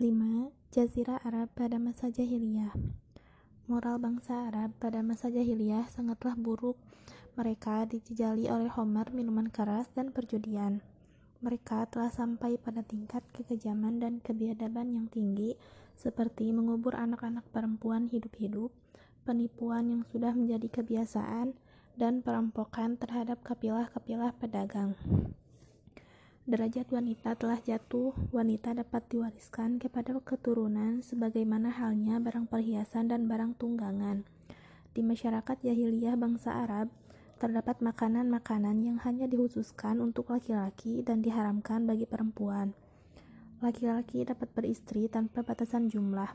5. Jazirah Arab pada masa jahiliyah Moral bangsa Arab pada masa jahiliyah sangatlah buruk. Mereka dijejali oleh Homer minuman keras dan perjudian. Mereka telah sampai pada tingkat kekejaman dan kebiadaban yang tinggi, seperti mengubur anak-anak perempuan hidup-hidup, penipuan yang sudah menjadi kebiasaan, dan perampokan terhadap kapilah-kapilah pedagang derajat wanita telah jatuh, wanita dapat diwariskan kepada keturunan sebagaimana halnya barang perhiasan dan barang tunggangan. Di masyarakat jahiliyah bangsa Arab, terdapat makanan-makanan yang hanya dikhususkan untuk laki-laki dan diharamkan bagi perempuan. Laki-laki dapat beristri tanpa batasan jumlah.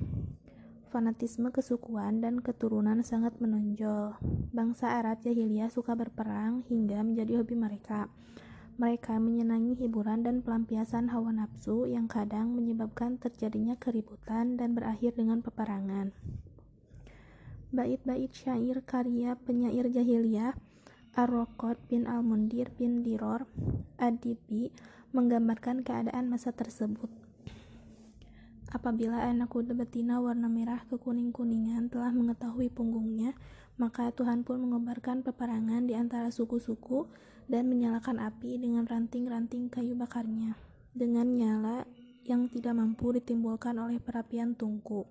Fanatisme kesukuan dan keturunan sangat menonjol. Bangsa Arab jahiliyah suka berperang hingga menjadi hobi mereka. Mereka menyenangi hiburan dan pelampiasan hawa nafsu yang kadang menyebabkan terjadinya keributan dan berakhir dengan peperangan. Bait-bait syair karya penyair jahiliyah Ar-Rokot bin Al-Mundir bin Diror Adibi menggambarkan keadaan masa tersebut. Apabila anak kuda betina warna merah kekuning-kuningan telah mengetahui punggungnya, maka Tuhan pun mengobarkan peperangan di antara suku-suku dan menyalakan api dengan ranting-ranting kayu bakarnya dengan nyala yang tidak mampu ditimbulkan oleh perapian tungku.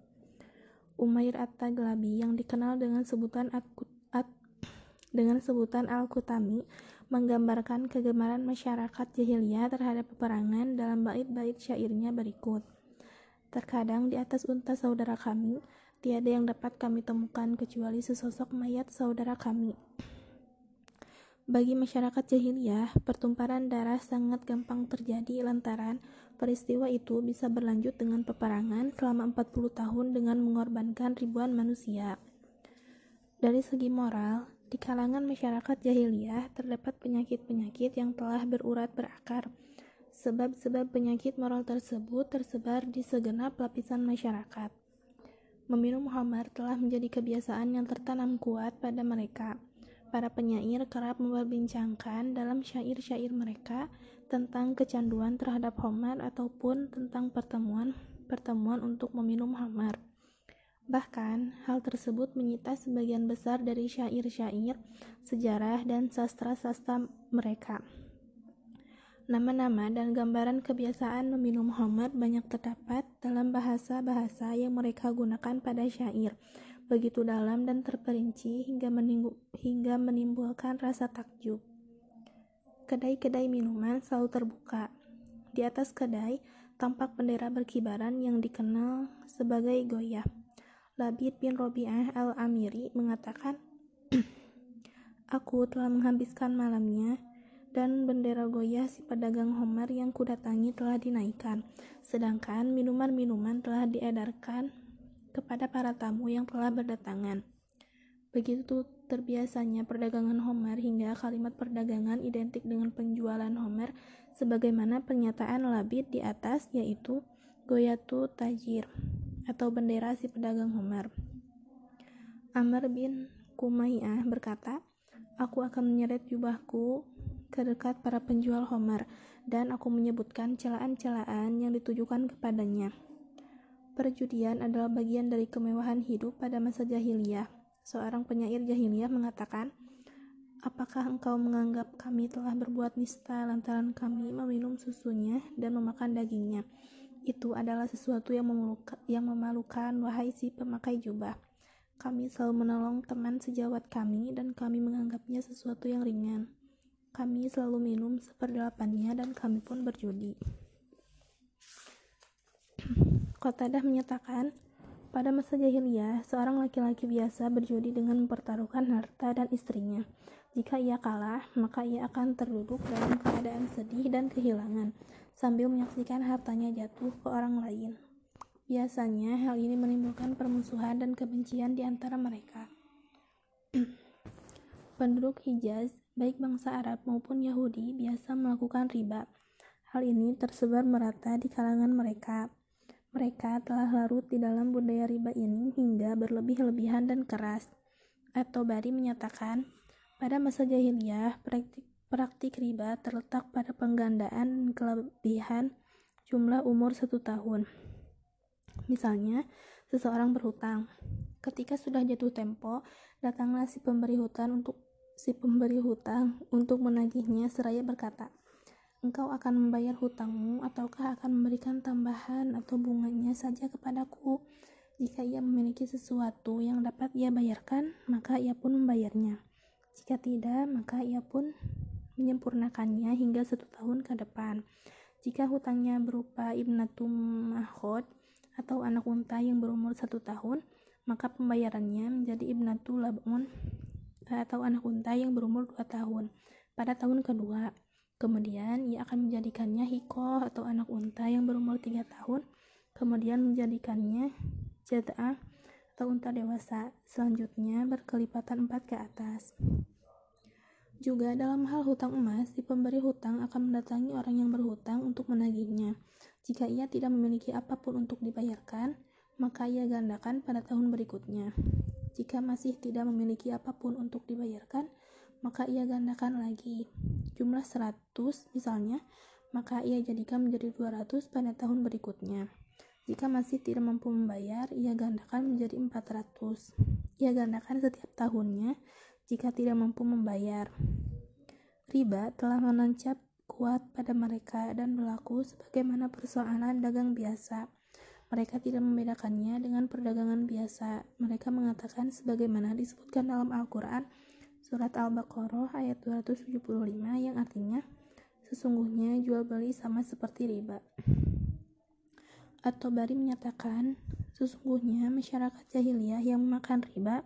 Umair At-Taglabi yang dikenal dengan sebutan At, At dengan sebutan Al-Kutami menggambarkan kegemaran masyarakat jahiliyah terhadap peperangan dalam bait-bait syairnya berikut. Terkadang di atas unta saudara kami, tiada yang dapat kami temukan kecuali sesosok mayat saudara kami. Bagi masyarakat jahiliyah, pertumpahan darah sangat gampang terjadi lantaran peristiwa itu bisa berlanjut dengan peperangan selama 40 tahun dengan mengorbankan ribuan manusia. Dari segi moral, di kalangan masyarakat jahiliyah terdapat penyakit-penyakit yang telah berurat berakar. Sebab-sebab penyakit moral tersebut tersebar di segenap lapisan masyarakat. Meminum Muhammad telah menjadi kebiasaan yang tertanam kuat pada mereka para penyair kerap memperbincangkan dalam syair-syair mereka tentang kecanduan terhadap Homer ataupun tentang pertemuan-pertemuan untuk meminum Homer. Bahkan, hal tersebut menyita sebagian besar dari syair-syair, sejarah, dan sastra-sastra mereka. Nama-nama dan gambaran kebiasaan meminum Homer banyak terdapat dalam bahasa-bahasa yang mereka gunakan pada syair, begitu dalam dan terperinci hingga, hingga menimbulkan rasa takjub. Kedai-kedai minuman selalu terbuka. Di atas kedai tampak bendera berkibaran yang dikenal sebagai goyah. Labid bin Robi'ah al-Amiri mengatakan, Aku telah menghabiskan malamnya dan bendera goyah si pedagang Homer yang kudatangi telah dinaikkan, sedangkan minuman-minuman telah diedarkan kepada para tamu yang telah berdatangan. Begitu terbiasanya perdagangan Homer hingga kalimat perdagangan identik dengan penjualan Homer sebagaimana pernyataan Labid di atas yaitu Goyatu Tajir atau bendera si pedagang Homer. Amr bin Kumaiyah berkata, Aku akan menyeret jubahku ke dekat para penjual Homer dan aku menyebutkan celaan-celaan yang ditujukan kepadanya. Perjudian adalah bagian dari kemewahan hidup pada masa jahiliyah. Seorang penyair jahiliyah mengatakan, Apakah engkau menganggap kami telah berbuat nista lantaran kami meminum susunya dan memakan dagingnya? Itu adalah sesuatu yang, yang memalukan, wahai si pemakai jubah. Kami selalu menolong teman sejawat kami dan kami menganggapnya sesuatu yang ringan. Kami selalu minum seperdelapannya dan kami pun berjudi. Qatadah menyatakan, pada masa jahiliyah, seorang laki-laki biasa berjudi dengan mempertaruhkan harta dan istrinya. Jika ia kalah, maka ia akan terduduk dalam keadaan sedih dan kehilangan, sambil menyaksikan hartanya jatuh ke orang lain. Biasanya, hal ini menimbulkan permusuhan dan kebencian di antara mereka. Penduduk Hijaz, baik bangsa Arab maupun Yahudi, biasa melakukan riba. Hal ini tersebar merata di kalangan mereka. Mereka telah larut di dalam budaya riba ini hingga berlebih-lebihan dan keras. Atau Bari menyatakan, pada masa jahiliyah, praktik, praktik riba terletak pada penggandaan kelebihan jumlah umur satu tahun. Misalnya, seseorang berhutang. Ketika sudah jatuh tempo, datanglah si pemberi hutang untuk si pemberi hutang untuk menagihnya seraya berkata, Engkau akan membayar hutangmu ataukah akan memberikan tambahan atau bunganya saja kepadaku? Jika ia memiliki sesuatu yang dapat ia bayarkan, maka ia pun membayarnya. Jika tidak, maka ia pun menyempurnakannya hingga satu tahun ke depan. Jika hutangnya berupa ibnatum mahod atau anak unta yang berumur satu tahun, maka pembayarannya menjadi ibnatul labun atau anak unta yang berumur dua tahun pada tahun kedua. Kemudian ia akan menjadikannya hiko atau anak unta yang berumur tiga tahun, kemudian menjadikannya jada'ah atau unta dewasa, selanjutnya berkelipatan empat ke atas. Juga dalam hal hutang emas, si pemberi hutang akan mendatangi orang yang berhutang untuk menagihnya. Jika ia tidak memiliki apa pun untuk dibayarkan, maka ia gandakan pada tahun berikutnya. Jika masih tidak memiliki apa pun untuk dibayarkan, maka ia gandakan lagi. Jumlah 100 misalnya, maka ia jadikan menjadi 200 pada tahun berikutnya. Jika masih tidak mampu membayar, ia gandakan menjadi 400. Ia gandakan setiap tahunnya jika tidak mampu membayar. Riba telah menancap kuat pada mereka dan berlaku sebagaimana persoalan dagang biasa. Mereka tidak membedakannya dengan perdagangan biasa. Mereka mengatakan sebagaimana disebutkan dalam Al-Quran, surat Al-Baqarah ayat 275 yang artinya, sesungguhnya jual beli sama seperti riba. At-Tabari menyatakan, sesungguhnya masyarakat jahiliyah yang memakan riba,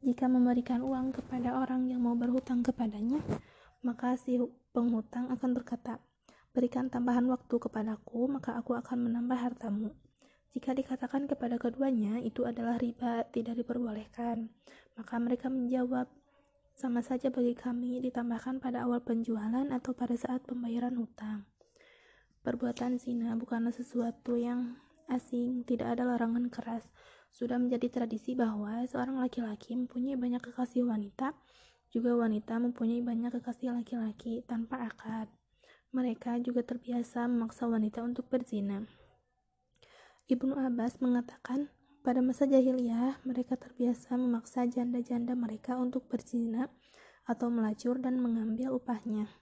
jika memberikan uang kepada orang yang mau berhutang kepadanya, maka si penghutang akan berkata, berikan tambahan waktu kepadaku, maka aku akan menambah hartamu. Jika dikatakan kepada keduanya itu adalah riba, tidak diperbolehkan, maka mereka menjawab, sama saja bagi kami ditambahkan pada awal penjualan atau pada saat pembayaran hutang. Perbuatan zina bukanlah sesuatu yang asing, tidak ada larangan keras. Sudah menjadi tradisi bahwa seorang laki-laki mempunyai banyak kekasih wanita, juga wanita mempunyai banyak kekasih laki-laki tanpa akad. Mereka juga terbiasa memaksa wanita untuk berzina. Ibnu Abbas mengatakan, pada masa jahiliyah, mereka terbiasa memaksa janda-janda mereka untuk berzina atau melacur dan mengambil upahnya.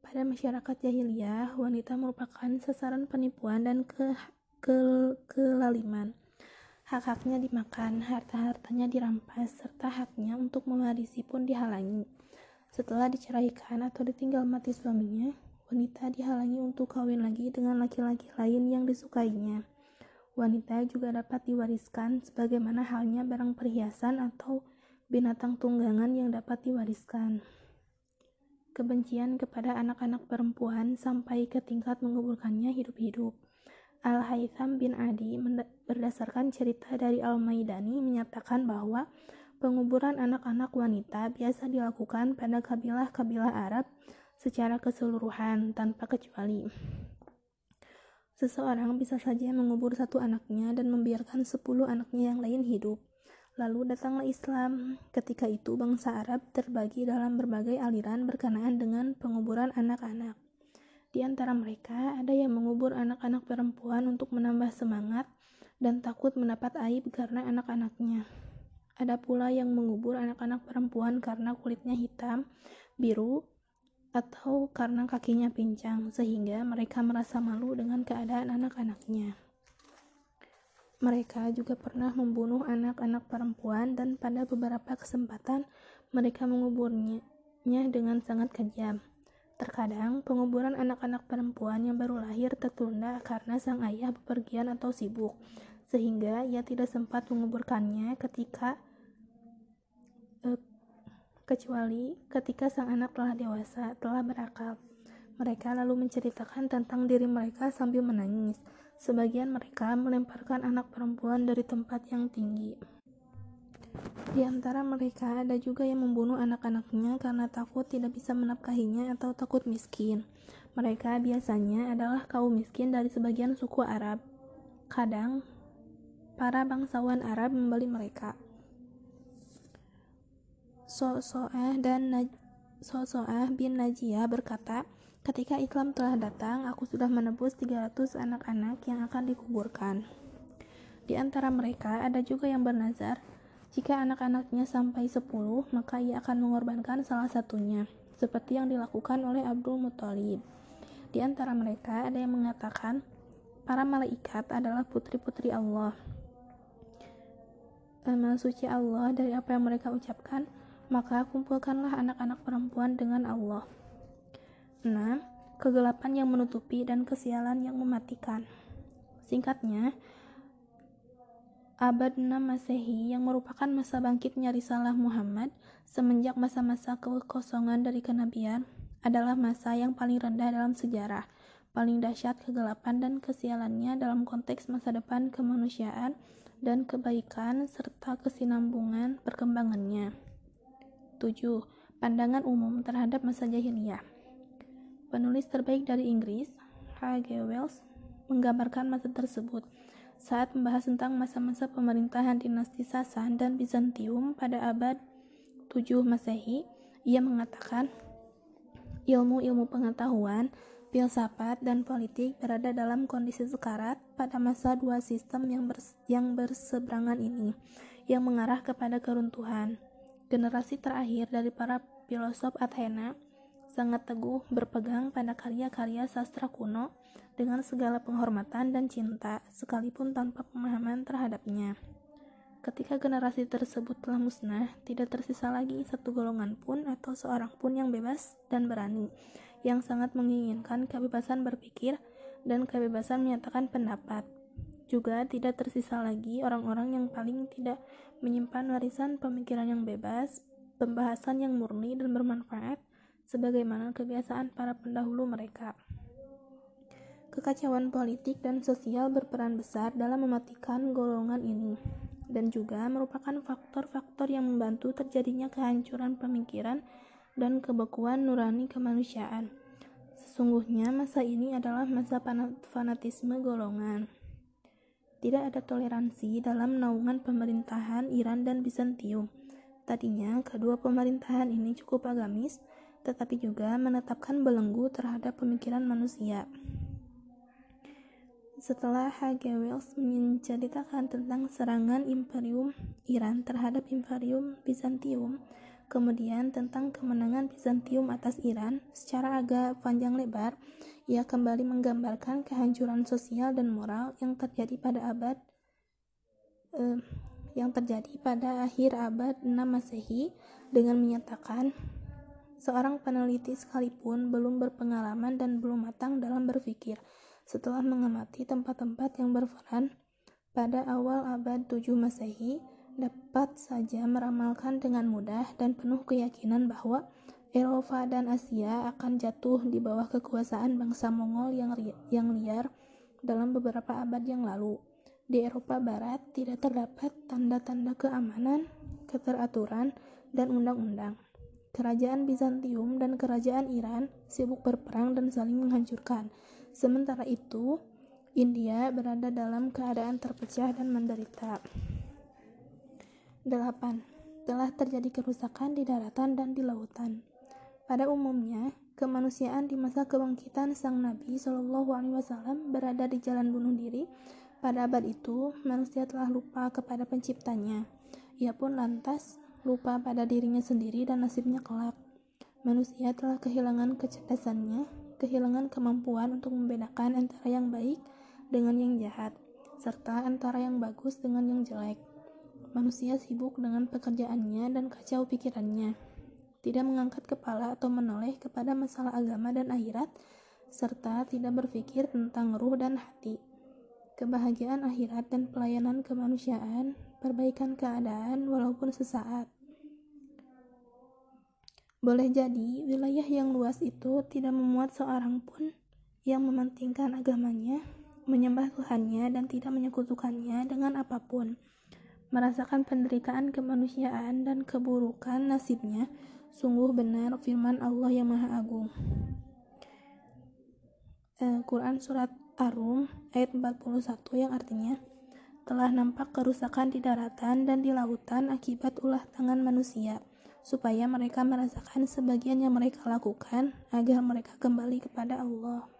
Pada masyarakat jahiliyah, wanita merupakan sasaran penipuan dan ke, ke, kelaliman. Hak-haknya dimakan, harta-hartanya dirampas, serta haknya untuk mewarisi pun dihalangi. Setelah diceraikan atau ditinggal mati suaminya, wanita dihalangi untuk kawin lagi dengan laki-laki lain yang disukainya. Wanita juga dapat diwariskan sebagaimana halnya barang perhiasan atau binatang tunggangan yang dapat diwariskan kebencian kepada anak-anak perempuan sampai ke tingkat menguburkannya hidup-hidup. Al-Haytham bin Adi berdasarkan cerita dari Al-Maidani menyatakan bahwa penguburan anak-anak wanita biasa dilakukan pada kabilah-kabilah Arab secara keseluruhan tanpa kecuali. Seseorang bisa saja mengubur satu anaknya dan membiarkan sepuluh anaknya yang lain hidup. Lalu datanglah Islam. Ketika itu bangsa Arab terbagi dalam berbagai aliran berkenaan dengan penguburan anak-anak. Di antara mereka ada yang mengubur anak-anak perempuan untuk menambah semangat dan takut mendapat aib karena anak-anaknya. Ada pula yang mengubur anak-anak perempuan karena kulitnya hitam, biru, atau karena kakinya pincang, sehingga mereka merasa malu dengan keadaan anak-anaknya. Mereka juga pernah membunuh anak-anak perempuan dan pada beberapa kesempatan mereka menguburnya dengan sangat kejam. Terkadang penguburan anak-anak perempuan yang baru lahir tertunda karena sang ayah bepergian atau sibuk, sehingga ia tidak sempat menguburkannya ketika eh, kecuali ketika sang anak telah dewasa, telah berakal. Mereka lalu menceritakan tentang diri mereka sambil menangis. Sebagian mereka melemparkan anak perempuan dari tempat yang tinggi. Di antara mereka ada juga yang membunuh anak-anaknya karena takut tidak bisa menafkahinya atau takut miskin. Mereka biasanya adalah kaum miskin dari sebagian suku Arab. Kadang, para bangsawan Arab membeli mereka. So'so'ah dan Naj So'so'ah bin Najiyah berkata, Ketika Islam telah datang, aku sudah menebus 300 anak-anak yang akan dikuburkan. Di antara mereka ada juga yang bernazar, jika anak-anaknya sampai 10, maka ia akan mengorbankan salah satunya, seperti yang dilakukan oleh Abdul Muthalib. Di antara mereka ada yang mengatakan, para malaikat adalah putri-putri Allah. Maha suci Allah dari apa yang mereka ucapkan, maka kumpulkanlah anak-anak perempuan dengan Allah. 6. Kegelapan yang menutupi dan kesialan yang mematikan. Singkatnya, abad 6 Masehi yang merupakan masa bangkitnya risalah Muhammad semenjak masa-masa kekosongan dari kenabian adalah masa yang paling rendah dalam sejarah, paling dahsyat kegelapan dan kesialannya dalam konteks masa depan kemanusiaan dan kebaikan serta kesinambungan perkembangannya. 7. Pandangan umum terhadap masa jahiliyah. Penulis terbaik dari Inggris, H.G. Wells, menggambarkan masa tersebut saat membahas tentang masa-masa pemerintahan dinasti Sasan dan Bizantium pada abad 7 Masehi, ia mengatakan ilmu-ilmu pengetahuan, filsafat, dan politik berada dalam kondisi sekarat pada masa dua sistem yang, bers yang berseberangan ini, yang mengarah kepada keruntuhan. Generasi terakhir dari para filosof Athena sangat teguh berpegang pada karya-karya sastra kuno dengan segala penghormatan dan cinta, sekalipun tanpa pemahaman terhadapnya. Ketika generasi tersebut telah musnah, tidak tersisa lagi satu golongan pun atau seorang pun yang bebas dan berani, yang sangat menginginkan kebebasan berpikir dan kebebasan menyatakan pendapat. Juga tidak tersisa lagi orang-orang yang paling tidak menyimpan warisan pemikiran yang bebas, pembahasan yang murni dan bermanfaat, sebagaimana kebiasaan para pendahulu mereka. Kekacauan politik dan sosial berperan besar dalam mematikan golongan ini, dan juga merupakan faktor-faktor yang membantu terjadinya kehancuran pemikiran dan kebekuan nurani kemanusiaan. Sesungguhnya masa ini adalah masa fanatisme golongan. Tidak ada toleransi dalam naungan pemerintahan Iran dan Bizantium. Tadinya, kedua pemerintahan ini cukup agamis, tetapi juga menetapkan belenggu terhadap pemikiran manusia. Setelah H.G. Wells menceritakan tentang serangan Imperium Iran terhadap Imperium Bizantium, kemudian tentang kemenangan Bizantium atas Iran secara agak panjang lebar, ia kembali menggambarkan kehancuran sosial dan moral yang terjadi pada abad eh, yang terjadi pada akhir abad 6 Masehi dengan menyatakan Seorang peneliti sekalipun belum berpengalaman dan belum matang dalam berpikir. Setelah mengamati tempat-tempat yang berperan pada awal abad 7 Masehi, dapat saja meramalkan dengan mudah dan penuh keyakinan bahwa Eropa dan Asia akan jatuh di bawah kekuasaan bangsa Mongol yang, yang liar dalam beberapa abad yang lalu. Di Eropa Barat tidak terdapat tanda-tanda keamanan, keteraturan, dan undang-undang. Kerajaan Bizantium dan kerajaan Iran sibuk berperang dan saling menghancurkan. Sementara itu, India berada dalam keadaan terpecah dan menderita. 8. Telah terjadi kerusakan di daratan dan di lautan. Pada umumnya, kemanusiaan di masa kebangkitan sang Nabi Shallallahu Alaihi Wasallam berada di jalan bunuh diri. Pada abad itu, manusia telah lupa kepada penciptanya. Ia pun lantas lupa pada dirinya sendiri dan nasibnya kelak. Manusia telah kehilangan kecerdasannya, kehilangan kemampuan untuk membedakan antara yang baik dengan yang jahat, serta antara yang bagus dengan yang jelek. Manusia sibuk dengan pekerjaannya dan kacau pikirannya, tidak mengangkat kepala atau menoleh kepada masalah agama dan akhirat, serta tidak berpikir tentang ruh dan hati. Kebahagiaan akhirat dan pelayanan kemanusiaan, perbaikan keadaan walaupun sesaat. Boleh jadi wilayah yang luas itu tidak memuat seorang pun yang mementingkan agamanya, menyembah Tuhannya dan tidak menyekutukannya dengan apa pun. Merasakan penderitaan kemanusiaan dan keburukan nasibnya, sungguh benar firman Allah yang Maha Agung. Eh, Quran Surat Ar-Rum ayat 41 yang artinya telah nampak kerusakan di daratan dan di lautan akibat ulah tangan manusia supaya mereka merasakan sebagian yang mereka lakukan agar mereka kembali kepada Allah.